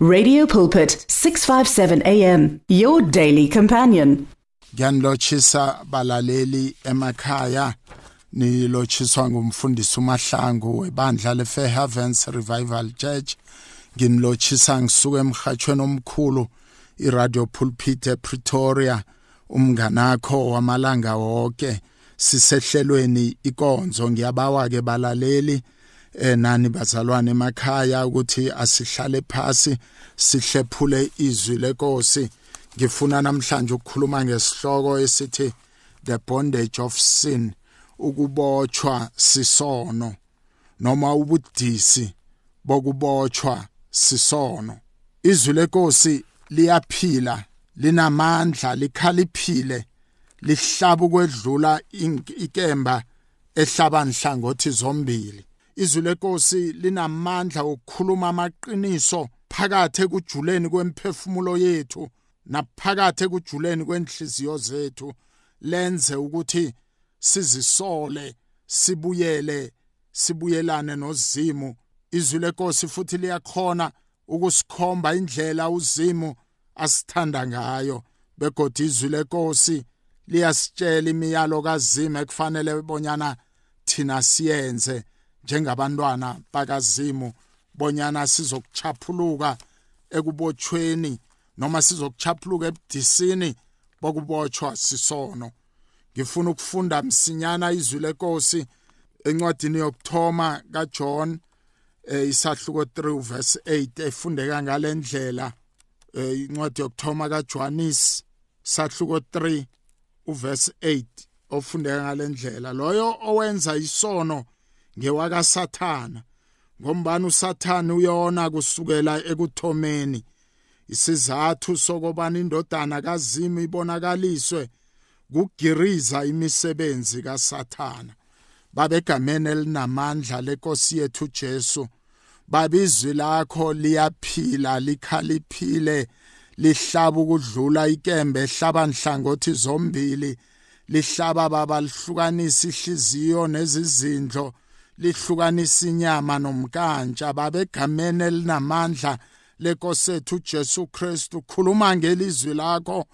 Radio Pulpit 657 AM your daily companion. Ngiyanlochisa balaleli emakhaya nilochiswa ngumfundisi uMahlangu webandla leFair Heavens Revival Church. Ngimlochisa ngisuka emhathweni omkhulu iRadio Pulpit ePretoria. Umnganakho wamalanga wonke sisehlelweni ikonzo. Ngiyabawa ke balaleli eh nani bazalwane emakhaya ukuthi asihlale phasi sihlephule izwi lenkosi. Ngifuna namhlanje ukukhuluma ngesihloko esithi the bondage of sin ukubotshwa sisono noma ubudisi bokubotshwa sisono. Izwi lenkosi liyaphila linamandla likhaliphile lihlaba ukwedlula ikemba ehlaba nhlangothi zombili. Izwi lenkosi linamandla okukhuluma amaqiniso phakathi ekujuleni kwemphefumulo yethu naphakathi ekujuleni kwenhliziyo zethu. Lenze ukuthi sizisole sibuyele sibuyelane nozimu. Izwi lenkosi futhi liyakhona ukusikhomba indlela uzimu asithanda ngayo begodi izwi lenkosi liyasitshela imiyalo kazimu ekufanele bonyana thina siyenze. Njengabantwana bakazimu bonyana sizokuchaphuluka ekubotshweni noma sizokuchaphuluka ebudisini bokubotshwa sisono. Ngifuna ukufunda msinyana izwi lenkosi encwadini yokuthoma kaJohn eh isahluko 3 verse 8 efundeka ngalendlela eh incwadi yokuthoma kaJohannes sahluko 3 uverse 8 ofundeka ngalendlela loyo owenza isono ngewakasathana ngombani usathane uyona kusukela ekuthomeni? Isizathu sokubana indodana kazimu ibonakaliswe kugiriza imisebenzi kasathana. Babegameni elinamandla lenkosi yethu Jesu. Babizwi lakho liyaphila likhaliphile lihlaba ukudlula ikembe ehlaba nhlangothi zombili lihlaba baba lihlukanisa ihliziyo nezizindlo. Lihlukanisa inyama nomkantsha babegameni elinamandla lenkosethu uJesu Kristu. Khuluma ngelizwi lakho.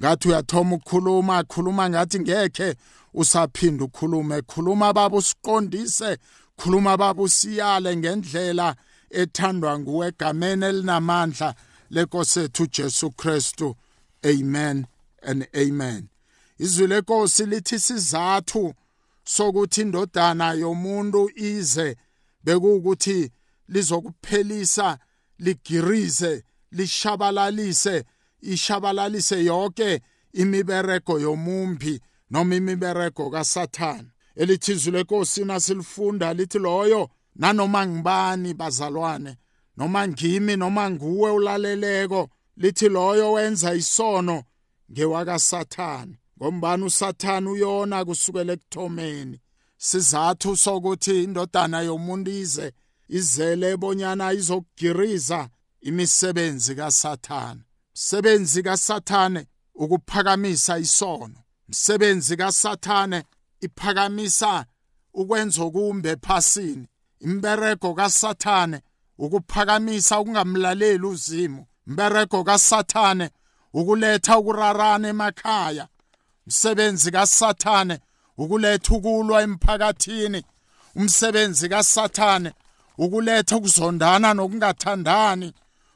Ngathi uyathoma ukukhuluma khuluma ngathi ngekhe usaphinda ukhulume. Khuluma baba usiqondise khuluma baba usiyale ngendlela ethandwa nguwe egameni elinamandla lenkosethu uJesu Kristu. Amen and amen. Izwi lenkosi lithi sizathu sokuthi indodana yomuntu ize bekuwukuthi lizokuphelisa ligirize lishabalalise ishabalalise yonke imiberego yomumbi noma imiberego kaSathane. Elithizwe lenkosi nasilifunda lithi loyo nanoma ngibani bazalwane noma ngimi noma nguwe ulaleleko lithi loyo wenza isono ngewakaSathane ngombani usathana uyona kusukela ekuthomeni? Sizathu sokuthi indodana yomuntu ize izele bonyana izokugiriza imisebenzi kaSathane. Msebenzi kaSathane ukuphakamisa isono. Msebenzi kaSathane iphakamisa ukwenza okumbe ephasini. Imberego kaSathane ukuphakamisa ukungamlaleli uzimo. Imberego kaSathane ukuletha ukurarana emakhaya. Umsebenzi kaSathane ukuletha ukulwa emphakathini. Umsebenzi kaSathane ukuletha ukuzondana nokungathandani.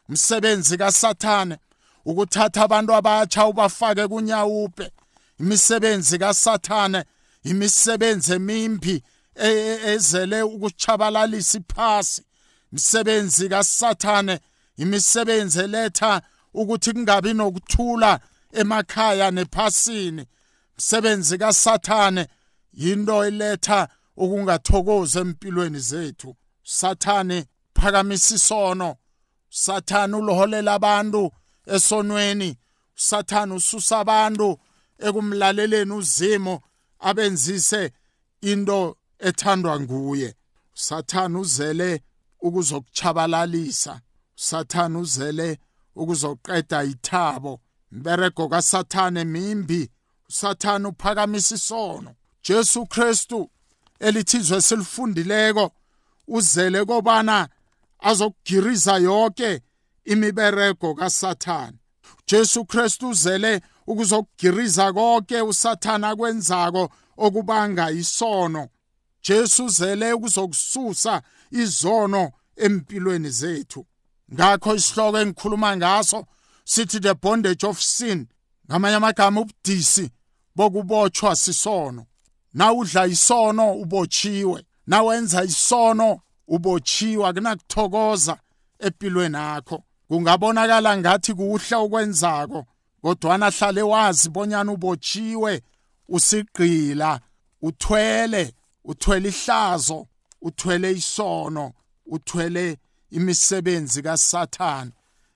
Umsebenzi kaSathane ukuthatha abantu abatsha ubafake kunyawupe imisebenzi kaSathane imisebenzi emimbi e, e, ezele ukuchabalalisa iphasi. Imisebenzi kaSathane imisebenzi eletha ukuthi kungabi nokuthula emakhaya nephasini. Msebenzi kaSathane yinto eletha ukungathokozi empilweni zethu. Sathane phakamisa isono. Sathane uloholela abantu esonweni. Sathane ususa abantu ekumlaleleni uzimo abenzise into ethandwa nguye. Sathane uzele ukuzokuchabalalisa sathane uzele ukuzoqeda ithabo. Imberego kasathane mimbi. Usathane uphakamisa isono. Jesu Kristu elithizwe silifundileko uzele kobana azokugiriza yonke imiberego kaSathane. Jesu Kristu uzele ukuzokugiriza konke uSathane akwenzako okubanga isono. Jesu uzele ukuzokususa izono empilweni zethu. Ngakho isihloko engikhuluma ngaso sithi the bondage of sin. Ngamanye amagama ubudisi bokubotshwa sisono. Nawudla isono ubotshiwe. Nawenza isono ubotshiwa. Kunakuthokoza empilweni yakho. Kungabonakala ngathi kuhla okwenzako kodwana hlale wazi bonyana ubotshiwe usigqila uthwele uthwele ihlazo uthwele isono uthwele imisebenzi kaSathane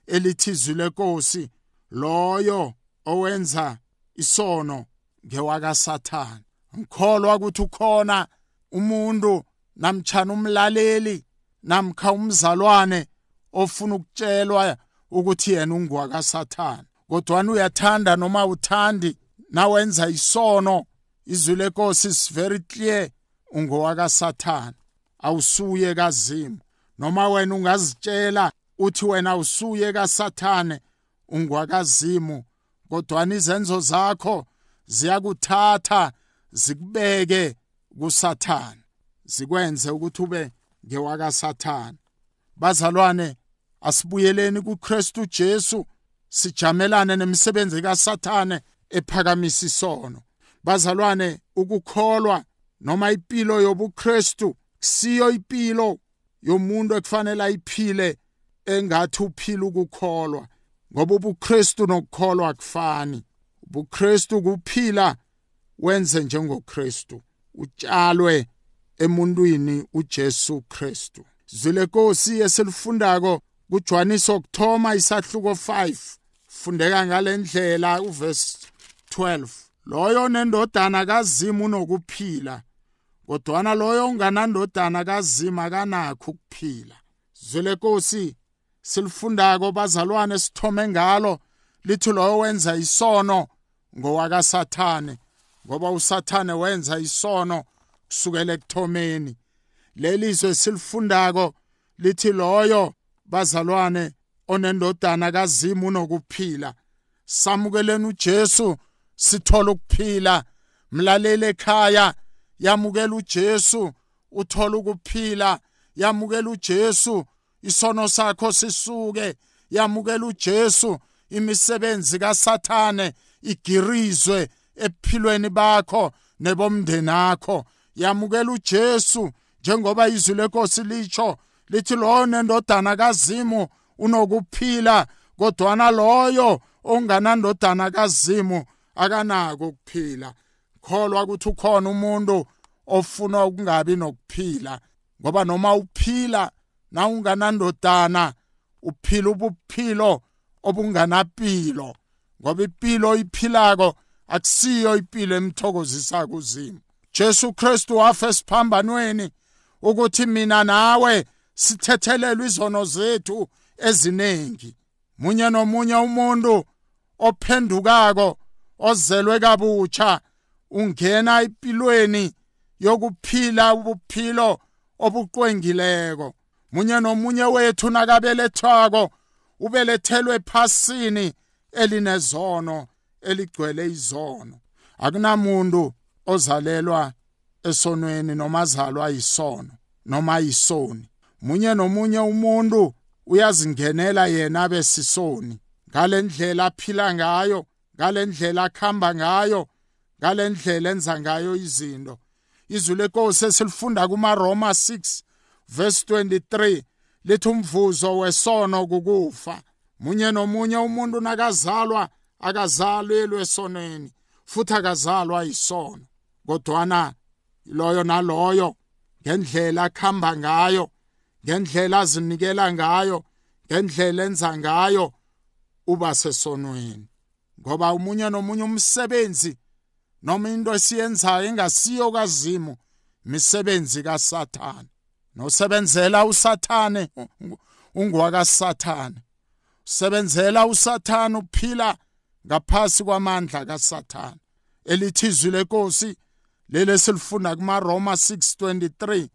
elithi izwi lenkosi loyo owenza isono ngewakaSathane. Ngikholwa ukuthi ukhona umuntu namtshana umlaleli namkha umzalwane ofuna ukutshelwa ukuthi yena ungwakaSathane kodwa uyathanda noma uthandi nawenza isono izwi lenkosi is very clear ungowakaSathane awusuye kazimu. Noma wena ungazitshela uthi wena usuye kaSathane ungwakazimu kodwa izenzo zakho ziyakuthatha zikubeke kuSathane zikwenze ukuthi ube ngewakaSathane. Bazalwane asibuyeleni kuKristu Jesu sijamelane nemisebenzi kaSathane ephakamisa isono. Bazalwane ukukholwa noma impilo yobuKristu siyo impilo yomuntu ekufanele ayiphile engathi uphila ukukholwa ngoba ubuKristu nokukholwa akufani. ubuKristu kuphila wenze njengoKristu utshalwe emuntwini uJesu Kristu. Zwile Nkosi esilifundako kuJohaniso okuthoma isahluko 5 fundeka ngalendlela uverse 12 loyo nendodana kazimu nokuphila kodwana loyo unganandodana kazima kanakho ukuphila. Zwele Nkosi silifundako bazalwane sithome ngalo lithi loyo wenza isono ngowakasathane ngoba usathane wenza isono kusukela ekuthomeni. Lelizwe silifundako lithi loyo bazalwane onendodana kazimu nokuphila samukeleni uJesu sithola ukuphila. Mlalele ekhaya yamukela uJesu uthola ukuphila. Yamukela uJesu isono sakho sisuke. Yamukela uJesu imisebenzi kaSathane igirizwe ephilweni bakho nebomndeni akho yamukela uJesu njengoba izwi lenkosi litsho lithi lo nendodana kazimu unokuphila kodwana loyo onganandodana kazimu akanako ukuphila. Kholwa ukuthi ukhona umuntu ofuna ukungabi nokuphila ngoba noma uphila na unganandodana uphila ubuphilo obunganapilo. Ngoba impilo iphilako akusiyo impilo emthokozisa kuzimu Jesu Kristu wafa esiphambanweni ukuthi mina nawe sithethelelwe izono zethu eziningi munye nomunye umuntu ophendukako ozelwe kabutsha ungena empilweni yokuphila ubuphilo obuqwengileko. Munye nomunye wethu nakabelethwako ubelethelwe phasini elinezono eligcwele izono. Akunamuntu ozalelwa esonweni noma azalwa yisono noma yisoni. Munye nomunye umuntu uyazingenela yena besisoni ngalendlela aphila ngayo ngalendlela akhamba ngayo ngalendlela enza ngayo izinto. Izwi lenkosi esilifunda kumaRoma 6 verse 23 lithi umvuzo wesono kukufa. Munye nomunye umuntu nakazalwa akazalwe esonweni futhi akazalwa isono kodwana loyo naloyo ngendlela akhamba ngayo ngendlela azinikela ngayo ngendlela enza ngayo uba sesonweni. Ngoba umunye nomunye umsebenzi noma into esiyenzayo engasiyo kazimu imisebenzi kaSathane. Nosebenzela uSathane ungwakaSathane usebenzela uSathane uphila ngaphasi kwamandla kaSathane elithi izwi lenkosi lele silifunda kumaRoma 6:23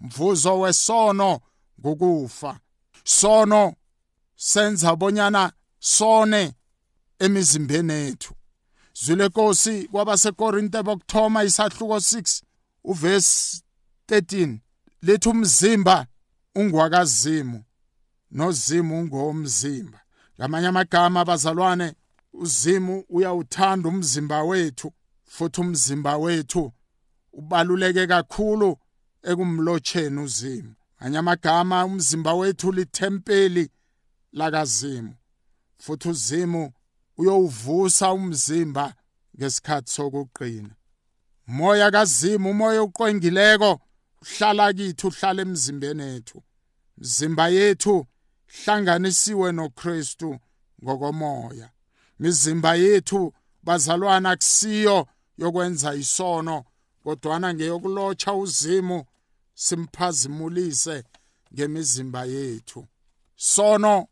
mvuzo wesono ngokufa. Sono senza bonyana sone emizimbeni yethu. Zwile nkosi kwabasekorinte bokuthoma isahluko 6 uvesi 13 lithi umzimba ungwakazimu. Nozimu ungomzimba ngamanye amagama abazalwane uzimu uyawuthanda umzimba wethu futhi umzimba wethu ubaluleke kakhulu ekumlotsheni uzimu. Nganye amagama umzimba wethu lithempeli lakazimu futhi uzimu uyowuvusa umzimba ngesikhathi sokuqina moya kazimu umoya uqwengileko uhlala kithi uhlala emzimbeni yethu. Mzimba yethu hlanganisiwe noKristu ngokomoya. Mizimba yethu bazalwana kusiyo yokwenza isono kodwana ngeyokulotsha uzimu simphazimulise ngemizimba yethu. Sono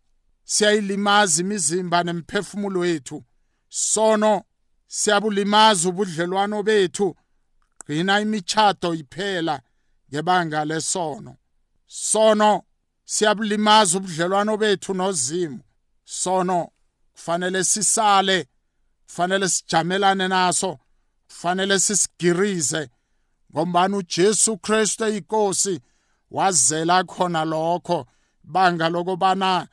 siyayilimaza imizimba nemphefumulo wethu sono siyabulimaza ubudlelwano bethu. Gcina imichado iphela ngebanga lesono. Sono siyabulimaza ubudlelwano bethu nozimu. Sono kufanele sisale kufanele sijamelane naso kufanele sisigirize ngombani uJesu Kristu eyinkosi wazela khona lokho banga lokubana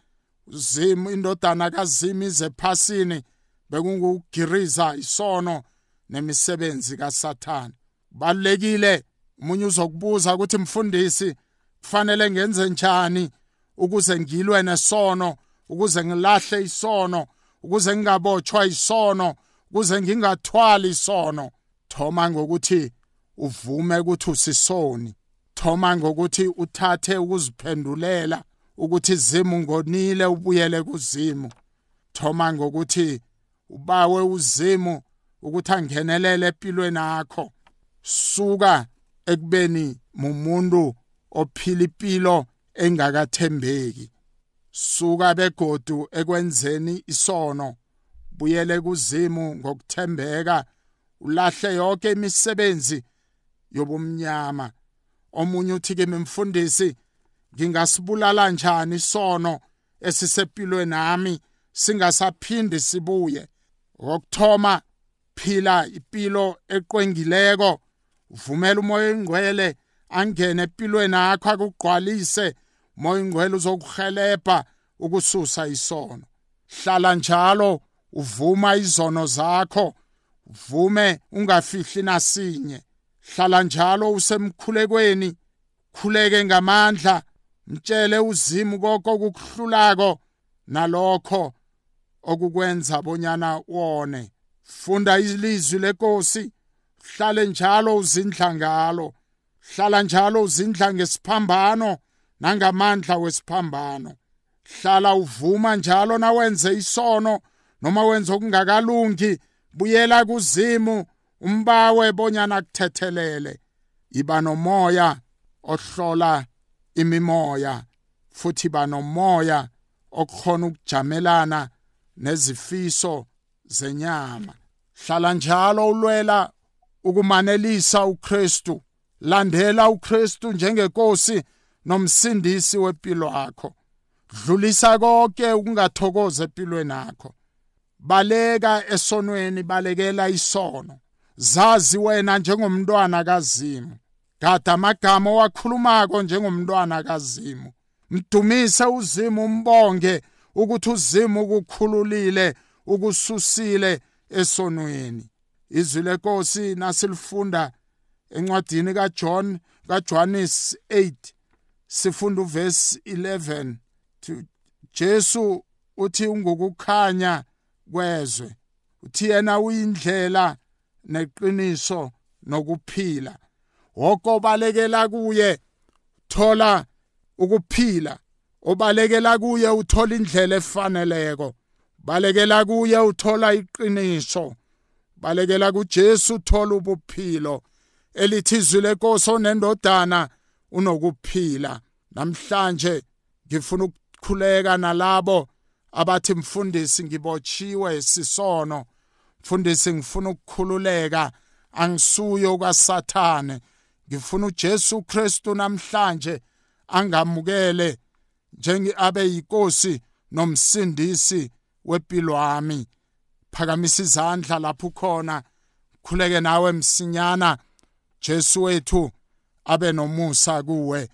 zimu indodana kaZimi ize phasini bekungugiriza isono nemisebenzi kaSathane. Balekile umunye uzokubuza ukuthi mfundisi kufanele ngenze njani ukuze ngilwe nesono ukuze ngilahle isono ukuze ngingabotshwa isono ukuze ngingathwali isono? Thoma ngokuthi uvume ukuthi usisoni. Thoma ngokuthi uthathe ukuziphendulela ukuthi zimu ngonile ubuyele kuzimu. Thoma ngokuthi ubawe uzimu ukuthi angenelele empilweni yakho. Suka ekubeni mumuntu ophila impilo engakathembeki. Suka begodu ekwenzeni isono buyele kuzimu ngokuthembeka ulahle yonke imisebenzi yobumnyama. Omunye uthi ke memfundisi ngingasibulala njani isono esisempilweni nami singasaphindi sibuye? Ngokuthoma phila impilo eqwengileko vumela umoya engcwele angene empilweni yakho akugqwalise umoya engcwele uzokuhelebha ukususa isono. Hlala njalo uvuma izono zakho vume ungafihli nasinye. Hlala njalo usemkhulekweni khuleke ngamandla mtshele uzimu konke okukuhlulako nalokho okukwenza bonyana wone funda ilizwi lenkosi hlale njalo uzindla ngalo. Hlala njalo uzindla ngesiphambano nangamandla wesiphambano. Hlala uvuma njalo nawenze isono noma wenza okungakalungi. Buyela kuzimu umbawe bonyana kuthethelele. Iba nomoya ohlola imimoya. Futhi banomoya okukhona ukujamelana nezifiso zenyama. Hlala njalo ulwela ukumanelisa uKristu. Landela uKristu njengenkosi nomsindisi wempilo yakho dlulisa konke ukungathokoza empilweni yakho baleka esonweni balekela isono. Zazi wena njengomntwana kazimu. Gada amagama owakhulumako njengomntwana kazimu. Mdumise uzimu umbonge ukuthi uzimu ukukhululile ukususile esonweni. Izwi lenkosi nasilifunda encwadini kaJohn kaJohannes 8 sifunda uverse 11 Jesu uthi ungukukhanya kwezwe uthi yena uyindlela neqiniso nokuphila. Wonke obalekela kuye thola ukuphila. Obalekela kuye uthola indlela efaneleko. Balekela kuye uthola iqiniso. Balekela kuJesu uthola ubuphilo. Elithi izwi lenkosi onendodana unokuphila. Namhlanje ngifuna ukukhuleka nalabo abathi mfundisi ngibotshiwe sisono. Mfundisi ngifuna ukukhululeka. Angisuyo kwasathane ngifuna uJesu Kristu namhlanje angamukele njenge abe yinkosi nomsindisi wempilo wami phakamisa izandla lapho ukhona. Khuleke nawe msinyana. Jesu wethu abe nomusa kuwe.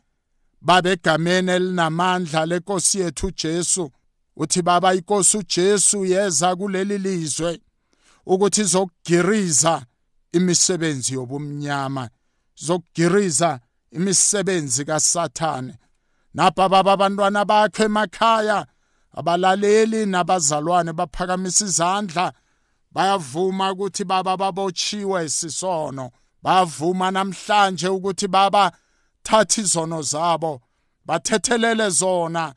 Babe egameni elinamandla lenkosi yethu Jesu. Uthi baba inkosi uJesu yeza kuleli lizwe ukuthi izokugiriza imisebenzi yobumnyama zokugiriza imisebenzi kaSathane. Napha baba abantwana bakhe emakhaya abalaleli nabazalwane baphakamisa izandla bayavuma ukuthi baba babotshiwe sisono. Bavuma namhlanje ukuthi baba thatha izono zabo bathethelele zona.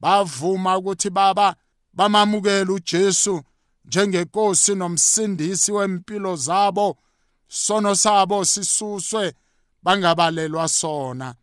Bavuma ukuthi baba bamamukele uJesu njengenkosi nomsindisi wempilo zabo. Sono sabo sisuswe bangabalelwa sona.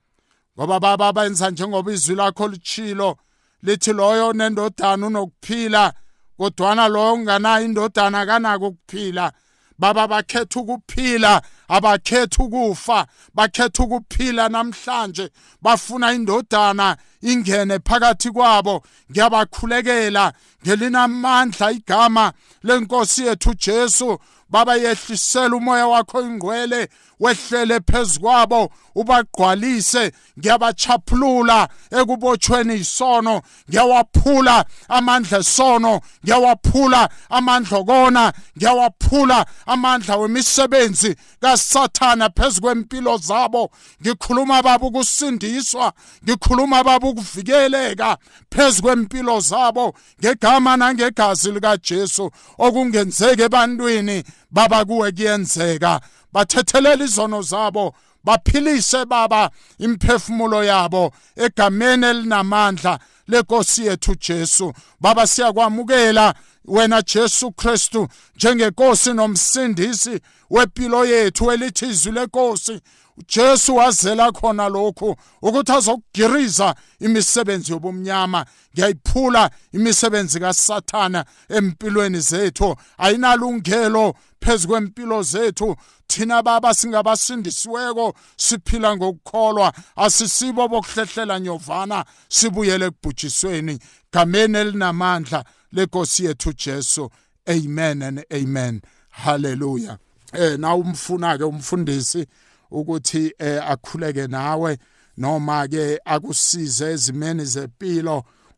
Ngoba baba benza njengoba izwi lakho lichilo lithi loyo nendodana unokuphila kodwana loyo unganayo indodana kanako ukuphila. Baba bakhetha ukuphila. Abakhetha ukufa. Bakhetha ukuphila namhlanje. Bafuna indodana ingene phakathi kwabo. Ngiyabakhulekela. Ngelinamandla igama lenkosi yethu Jesu. Baba yehlisela umoya wakho ingqwele wehlele phezukwabo ubagqwalise ngiyabachaphulula ekubotshweni isono ngiyawaphula amandla esono ngiyawaphula amandla okona ngiyawaphula amandla wemisebenzi kasathana phezukwempilo zabo. Ngikhuluma baba ukusindiswa ngikhuluma baba ukuvikeleka phezukwempilo zabo. Ngegama nangegazi likaJesu okungenzeke ebantwini baba kuwe kuyenzeka. Bathethelela izono zabo baphilise baba imphefumulo yabo egameni elinamandla lenkosi yethu Jesu. Baba siyakwamukela wena Jesu Kristu njengenkosi nomsindisi wempilo yethu elithi izwi lenkosi. Jesu wazela khona lokhu ukuthi azokugiriza imisebenzi yobumnyama. Ngiyayiphula imisebenzi kaSathana empilweni zethu. Ayinalungelo phezukwempilo zethu. Thina baba singabasindisiweko siphila ngokukholwa. Asisibo bokuhlehlela nyovana sibuyele ekubhujisweni. Gameni elinamandla lenkosi yethu Jesu. Amen and amen. Hallelujah. Eh na umfuna ke umfundisi. Ukuthi eh akhuleke nawe noma ke akusize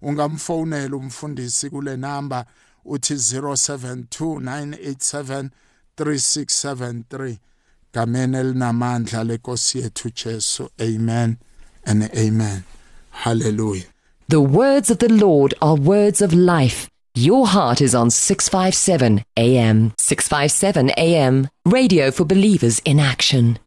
ungamfonela umfundisi kule number uthi 0729873673 gameni elinamandla lenkosi yethu Jesu amen and amen hallelujah The words of the Lord are words of life. Your heart is on 657 AM. 657 AM. Radio for believers in action.